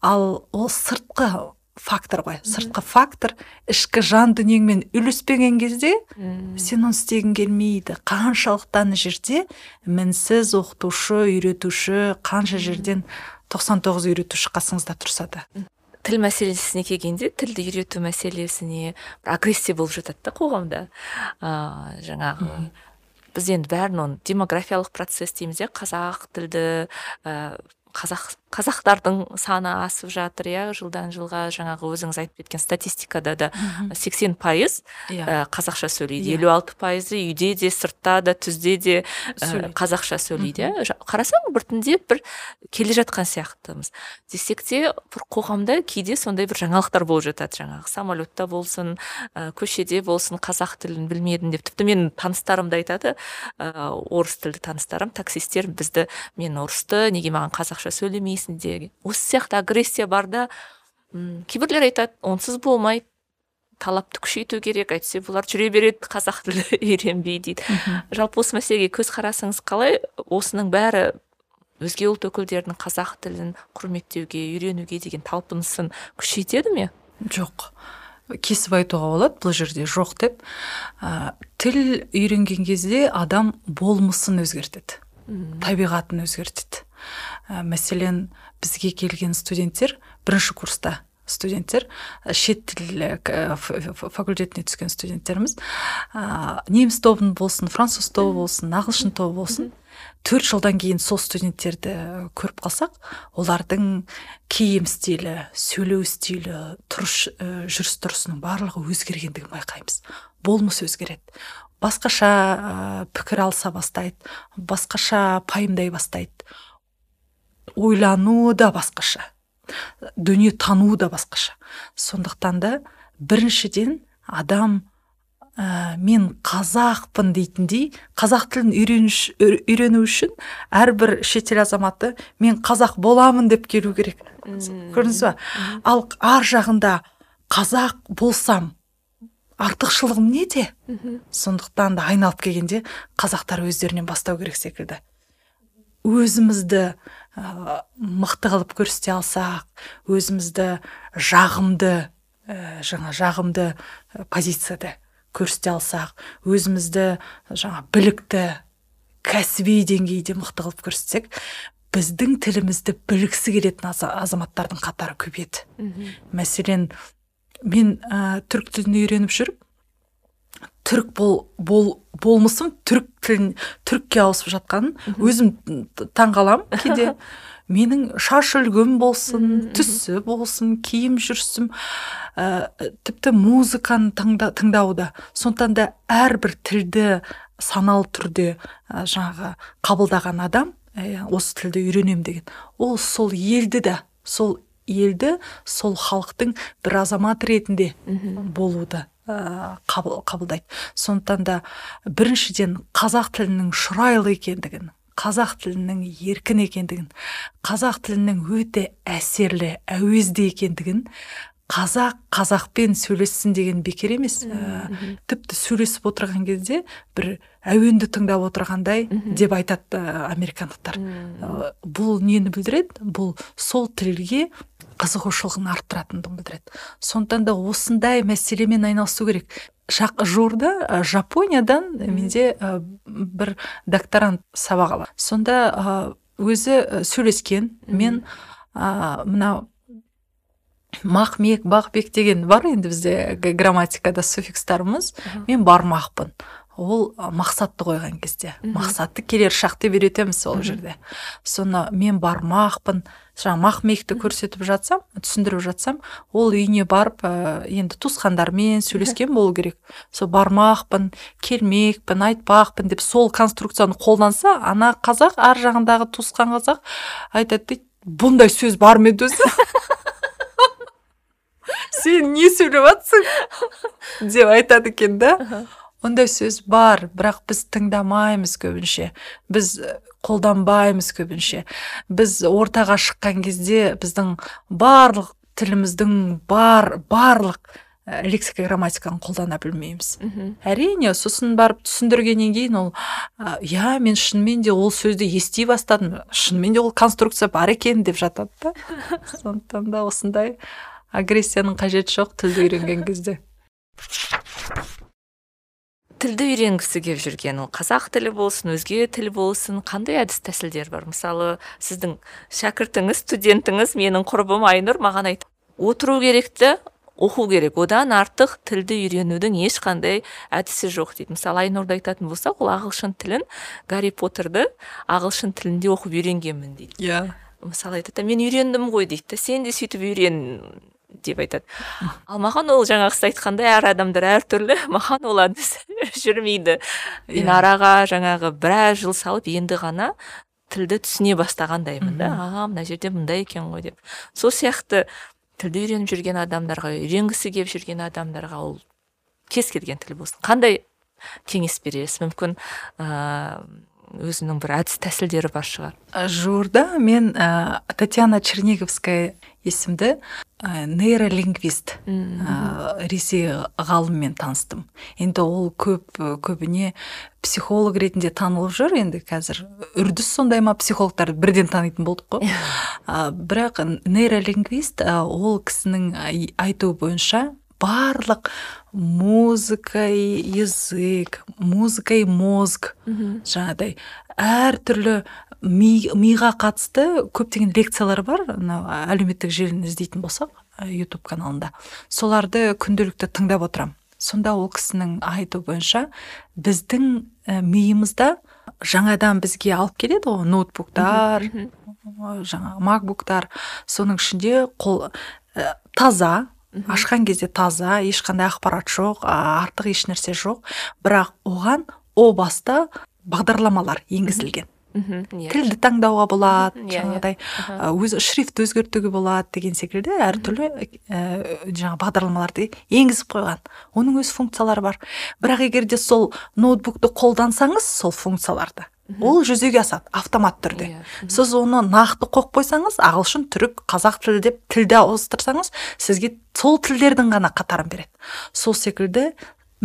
Ал ол сыртқы фактор ғой сыртқы фактор. Ішкі жан дүниеңмен үйлеспеген кезде сен оны істегің келмейді. Қаншалықты ана жерде мінсіз оқытушы үйретуші қанша жерден 99 үйретуші қасыңызда тұрса да. Тіл мәселесіне келгенде тілді үйрету мәселесіне бір агрессия болып жатады да қоғамда. Ыыы жаңағы біз енді бәрін оны демографиялық процесс дейміз иә қазақ тілді ә, қазақ қазақтардың саны асып жатыр иә. Жылдан жылға жаңағы өзіңіз айтып кеткен статистикада да сексен пайыз иә. қазақша сөйлейді. Иә. елу алты пайызы үйде де сыртта да түзде де ә, Сөйлейді. қазақша сөйлейді иә. Қарасаң біртіндеп бір келе жатқан сияқтымыз. Десек те бір қоғамда кейде сондай бір жаңалықтар болып жатады. Жаңағы самолетта болсын ә, көшеде болсын қазақ тілін білмедім деп. Тіпті менің таныстарым да айтады ә, орыс тілді таныстарым таксисттер бізді мен орысты неге маған қазақша сөйлемейсің? Деген осы сияқты агрессия бар да м кейбіреулер айтады онсыз болмайды талапты күшейту керек әйтсе бұлар жүре береді қазақ тілі үйренбей дейді. Жалпы осы мәселеге көзқарасыңыз қалай осының бәрі өзге ұлт өкілдерінің қазақ тілін құрметтеуге үйренуге деген талпынысын күшейтеді ме? Жоқ. Кесіп айтуға болады бұл жерде жоқ деп. Ә, тіл үйренген кезде адам болмысын өзгертеді. Табиғатын өзгертеді. Ә, мәселен бізге келген студенттер бірінші курста студенттер ә, шет тіл ә, факультетіне түскен студенттеріміз. Ә, неміс тобын болсын француз тобы болсын ағылшын тобы болсын төрт жылдан кейін сол студенттерді көріп қалсақ олардың киім стилі сөйлеу стилі тұрыш ә, жүріс тұрысының барлығы өзгергендігін байқаймыз. Болмыс өзгереді. Басқаша ә, пікір алыса бастайды басқаша пайымдай бастайды. Ойлану да басқаша. Дүние тану да басқаша. Сондықтан да біріншіден адам ә, мен қазақпын дейтіндей қазақ тілін үйрену үшін әрбір шетел азаматы мен қазақ боламын деп келу керек. Көрдіңіз ба? Ал ар жағында қазақ болсам артықшылығым неде? Сондықтан да айналып келгенде қазақтар өздерінен бастау керек секілді. Өзімізді ә, мықты қылып көрсете алсақ өзімізді жағымды ә, жаңа жағымды ә, позицияда көрсете алсақ өзімізді жаңа білікті кәсіби деңгейде мықты қылып көрсетсек біздің тілімізді білгісі келетін аза- азаматтардың қатары көбейеді мәселен мен ә, түрік тілін үйреніп жүріп түрік бол, бол болмысым түрік тілін түрікке ауысып жатқанын өзім таңғаламын. Кейде менің шаш үлгім болсын түсі болсын киім жүрісім ә, тіпті музыканы тыңда, тыңдауда. Сондықтан да әрбір тілді саналы түрде ә, жаңағы қабылдаған адам ә, осы тілді үйренемін деген. Ол сол елді да сол елді сол халықтың бір азамат ретінде болуды қабыл, қабылдайды. Сондықтан да біріншіден қазақ тілінің шұрайлы екендігін қазақ тілінің еркін екендігін қазақ тілінің өте әсерлі әуезді екендігін қазақ қазақпен сөйлессін деген бекер емес. Ә, тіпті сөйлесіп отырған кезде бір әуенді тыңдап отырғандай деп айтады ә, американдықтар. Ә, бұл нені білдіреді? Бұл сол тілге қызығушылығын арттыратындығын білдіреді сондықтан да осындай мәселемен айналысу керек. Жуырда ә, жапониядан менде ә, бір докторант сабақ алады. Сонда ә, өзі ә, сөйлескен. Мен ә, мынау мақмек бақбек деген бар енді бізде грамматикада суффикстарымыз. Мен бармақпын. Ол мақсатты қойған кезде. Мақсатты келер шақты үйретеміз ол жерде. Соны мен бармақпын. Жаңағы мақмекті көрсетіп жатсам түсіндіріп жатсам ол үйіне барып ә, енді туысқандармен сөйлескен болу керек. Сол бармақпын келмекпін айтпақпын деп сол конструкцияны қолданса ана қазақ ар жағындағы туысқан қазақ айтады дейді бұндай сөз бар ма еді өзі? Сен не сөйлеп жатсың деп айтады екен да. Ондай сөз бар бірақ біз тыңдамаймыз көбінше. Біз қолданбаймыз көбінше. Біз ортаға шыққан кезде біздің барлық тіліміздің бар барлық ә, лексика грамматиканы қолдана білмейміз. Әрине сосын барып түсіндіргеннен кейін ол «А, иә мен шынымен де ол сөзді ести бастадым шынымен де ол конструкция бар екен деп жатады да. Сондықтан да осындай агрессияның қажеті жоқ тілді үйренген кезде. тілді үйренгісі келіп жүрген ол қазақ тілі болсын өзге тіл болсын қандай әдіс тәсілдер бар? Мысалы сіздің шәкіртіңіз студентіңіз менің құрбым айнұр маған айт отыру керекті оқу керек. Одан артық тілді үйренудің ешқандай әдісі жоқ дейді. Мысалы айнұрды айтатын болсақ ол ағылшын тілін гарри поттерді ағылшын тілінде оқып үйренгенмін дейді. Иә. Мысалы айтады мен үйрендім ғой дейді сен де сөйтіп үйрен деп айтады. Ал маған ол жаңағы сіз айтқандай әр адамдар әртүрлі маған ол әдіс жүрмейді. Мен Иә. араға жаңағы біраз жыл салып енді ғана тілді түсіне бастағандаймын да. Аға мына жерде мындай екен ғой деп. Сол сияқты тілді үйреніп жүрген адамдарға үйренгісі келіп жүрген адамдарға ол кез келген тіл болсын. Қандай кеңес бересіз? Мүмкін ыыы өзінің бір әдіс тәсілдері бар шығар. Ә, жуырда мен ә, татьяна черниговская есімді ә, нейролингвист ә, ресей ғалыммен таныстым. Енді ол көп көбіне психолог ретінде танылып жүр. Енді қазір үрдіс сондай ма психологтарды бірден танитын болдық қой. Ә, бірақ нейролингвист ә, ол кісінің ай- айтуы бойынша барлық музыка и язык музыка и мозг. Жаңағыдай әртүрлі ми, миға қатысты көптеген лекциялар бар. Мынау әлеуметтік желіні іздейтін болсақ ютуб каналында. Соларды күнделікті тыңдап отырамын сонда ол кісінің айтуы бойынша біздің миымызда жаңадан бізге алып келеді ғой ноутбуктар жаңағы макбуктар. Соның ішінде қол ә, таза ашқан кезде таза ешқандай ақпарат жоқ артық ешнәрсе жоқ. Бірақ оған о баста бағдарламалар енгізілген. Мхм. Иә тілді таңдауға болады иә, иә. жаңағыдай ә, өз шрифт өзгертуге болады деген секілді әртүрлі ә, жаңағы бағдарламаларды енгізіп қойған. Оның өз функциялары бар. Бірақ егер де сол ноутбукты қолдансаңыз сол функцияларды. Ол жүзеге асады автомат түрде. Иә, сіз оны нақты қойып қойсаңыз ағылшын түрік қазақ тілі деп тілді ауыстырсаңыз сізге сол тілдердің ғана қатарын береді. Сол секілді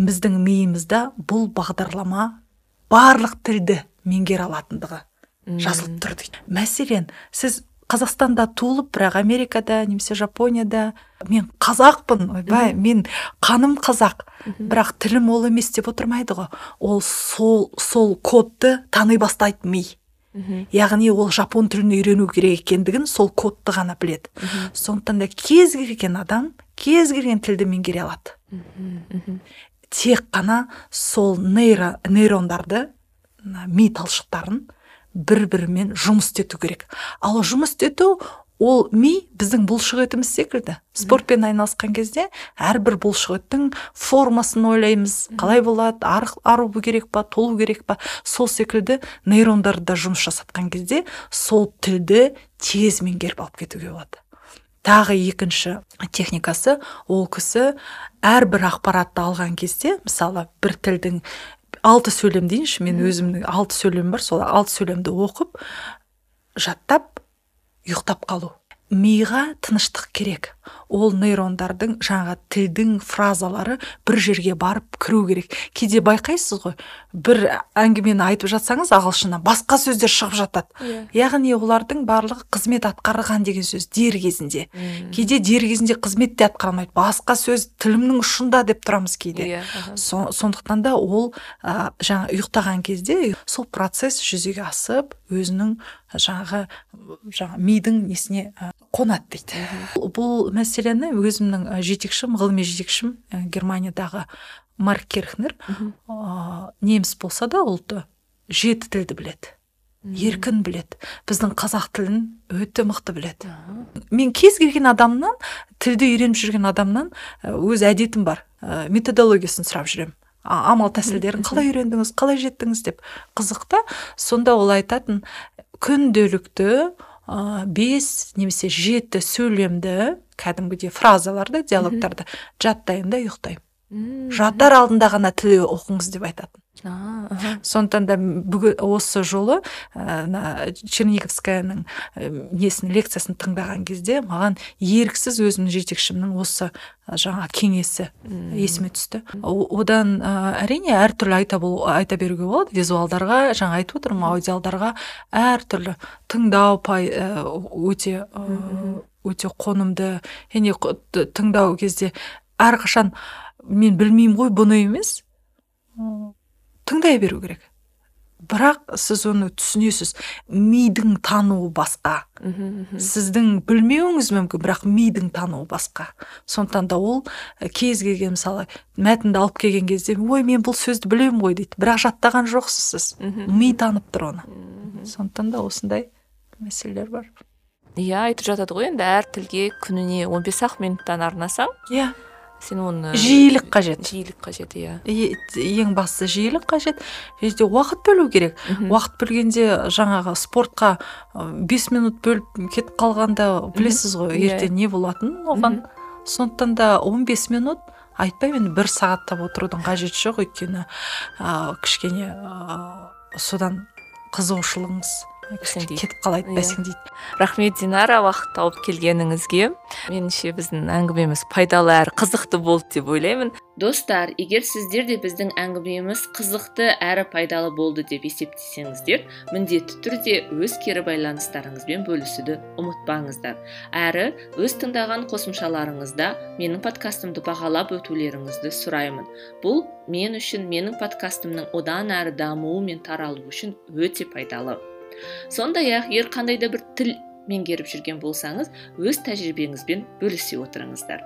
біздің миымызда бұл бағдарлама барлық тілді меңгере алатындығы жазылып тұр дейді. Мәселен сіз қазақстанда туылып бірақ америкада немесе жапонияда. Мен қазақпын ойбай мен қаным қазақ. Бірақ тілім ол емес деп отырмайды ғой. Ол сол сол кодты тани бастайды ми яғни ол жапон тілін үйрену керек екендігін сол кодты ғана біледі. Сондықтан да кез келген адам кез келген тілді меңгере алады. Тек қана сол нейро нейрондарды ми талшықтарын бір бірімен жұмыс істету керек. Ал жұмыс істету ол ми біздің бұлшық етіміз секілді. Спортпен айналысқан кезде әрбір бұлшық еттің формасын ойлаймыз. Қалай болады ар- ару керек па толу керек па? Сол секілді нейрондарды жұмыс жасатқан кезде сол тілді тез меңгеріп алып кетуге болады. Тағы екінші техникасы ол кісі әрбір ақпаратты алған кезде мысалы бір тілдің алты сөйлем дейінші мен өзімнің алты сөйлем бар сол алты сөйлемді оқып жаттап ұйықтап қалу. Миға тыныштық керек. Ол нейрондардың жаңағы тілдің фразалары бір жерге барып кіру керек. Кейде байқайсыз ғой бір әңгімені айтып жатсаңыз ағылшыннан басқа сөздер шығып жатады. Яғни олардың барлығы қызмет атқарған деген сөз дер кезінде. Кейде дер кезінде қызмет те атқармайды басқа сөз тілімнің ұшында деп тұрамыз кейде. Иә аха. Со- сондықтан да ол ә, жаңа ұйықтаған кезде сол процесс жүзеге асып өзінің жаңағы жаңа мидың несіне қонады дейді бұл мәселені өзімнің жетекшім ғылыми жетекшім германиядағы марк керхнер ә, неміс болса да ұлты жеті тілді біледі еркін біледі біздің қазақ тілін өте мықты біледі. Мен кез келген адамнан тілді үйреніп жүрген адамнан өз әдетім бар. Ә, методологиясын сұрап жүремін. Амал тәсілдерін қалай үйрендіңіз қалай жеттіңіз деп қызық та сонда ол айтатын күнделікті ә, бес немесе жеті сөйлемді кәдімгідей фразаларды диалогтарды жаттаймын да ұйықтаймын жатар алдында ғана тіл оқыңыз деп айтатын. Сондықтан да бүгін осы жолы ә, мына черниговскаяның ә, несін лекциясын тыңдаған кезде маған еріксіз өзімнің жетекшімнің осы ә, жаңа кеңесі есіме түсті. Одан ә, әрине әртүрлі айта, айта беруге болады. Визуалдарға жаңа айтып отырмын аудиалдарға әртүрлі тыңдау пай, өте өте қонымды. Және тыңдау кезде әрқашан мен білмеймін ғой бұны емес. Тыңдай беру керек. Бірақ сіз оны түсінесіз. Мидың тануы басқа. Сіздің білмеуіңіз мүмкін бірақ мидың тануы басқа. Сондықтан да ол кез келген мысалы мәтінді алып келген кезде ой мен бұл сөзді білемін ғой дейді. Бірақ жаттаған жоқсыз сіз. Ми танып тұр оны. Сондықтан да осындай мәселелер бар. Иә айтып жатады ғой енді әр тілге күніне 15 ақ минуттан арнасаң иә. Сен оны жиілік қажет. жиілік қажет иә. Ең бастысы жиілік қажет. Және де уақыт бөлу керек. Уақыт бөлгенде жаңағы спортқа бес минут бөліп кетіп қалғанда білесіз ғой иә. ертең не болатынын оған. Сондықтан да 15 минут айтпаймын бір сағаттап отырудың қажеті жоқ. Өйткені ә, кішкене ә, содан қызығушылығыңыз. Кетіп қалады Иә. бәсеңдейді рахмет динара. Уақыт тауып келгеніңізге меніңше біздің әңгімеміз пайдалы әрі қызықты болды деп ойлаймын. Достар егер сіздер де біздің әңгімеміз қызықты әрі пайдалы болды деп есептесеңіздер міндетті түрде өз кері байланыстарыңызбен бөлісуді ұмытпаңыздар. Әрі өз тыңдаған қосымшаларыңызда менің подкастымды бағалап өтулеріңізді сұраймын. Бұл мен үшін менің подкастымның одан әрі дамуы мен таралуы үшін өте пайдалы. Сондай ақ егер қандай да бір тіл меңгеріп жүрген болсаңыз өз тәжірибеңізбен бөлісе отырыңыздар.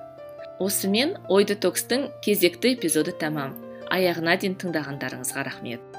Осымен ой детокстың кезекті эпизоды тәмам. Аяғына дейін тыңдағандарыңызға рахмет.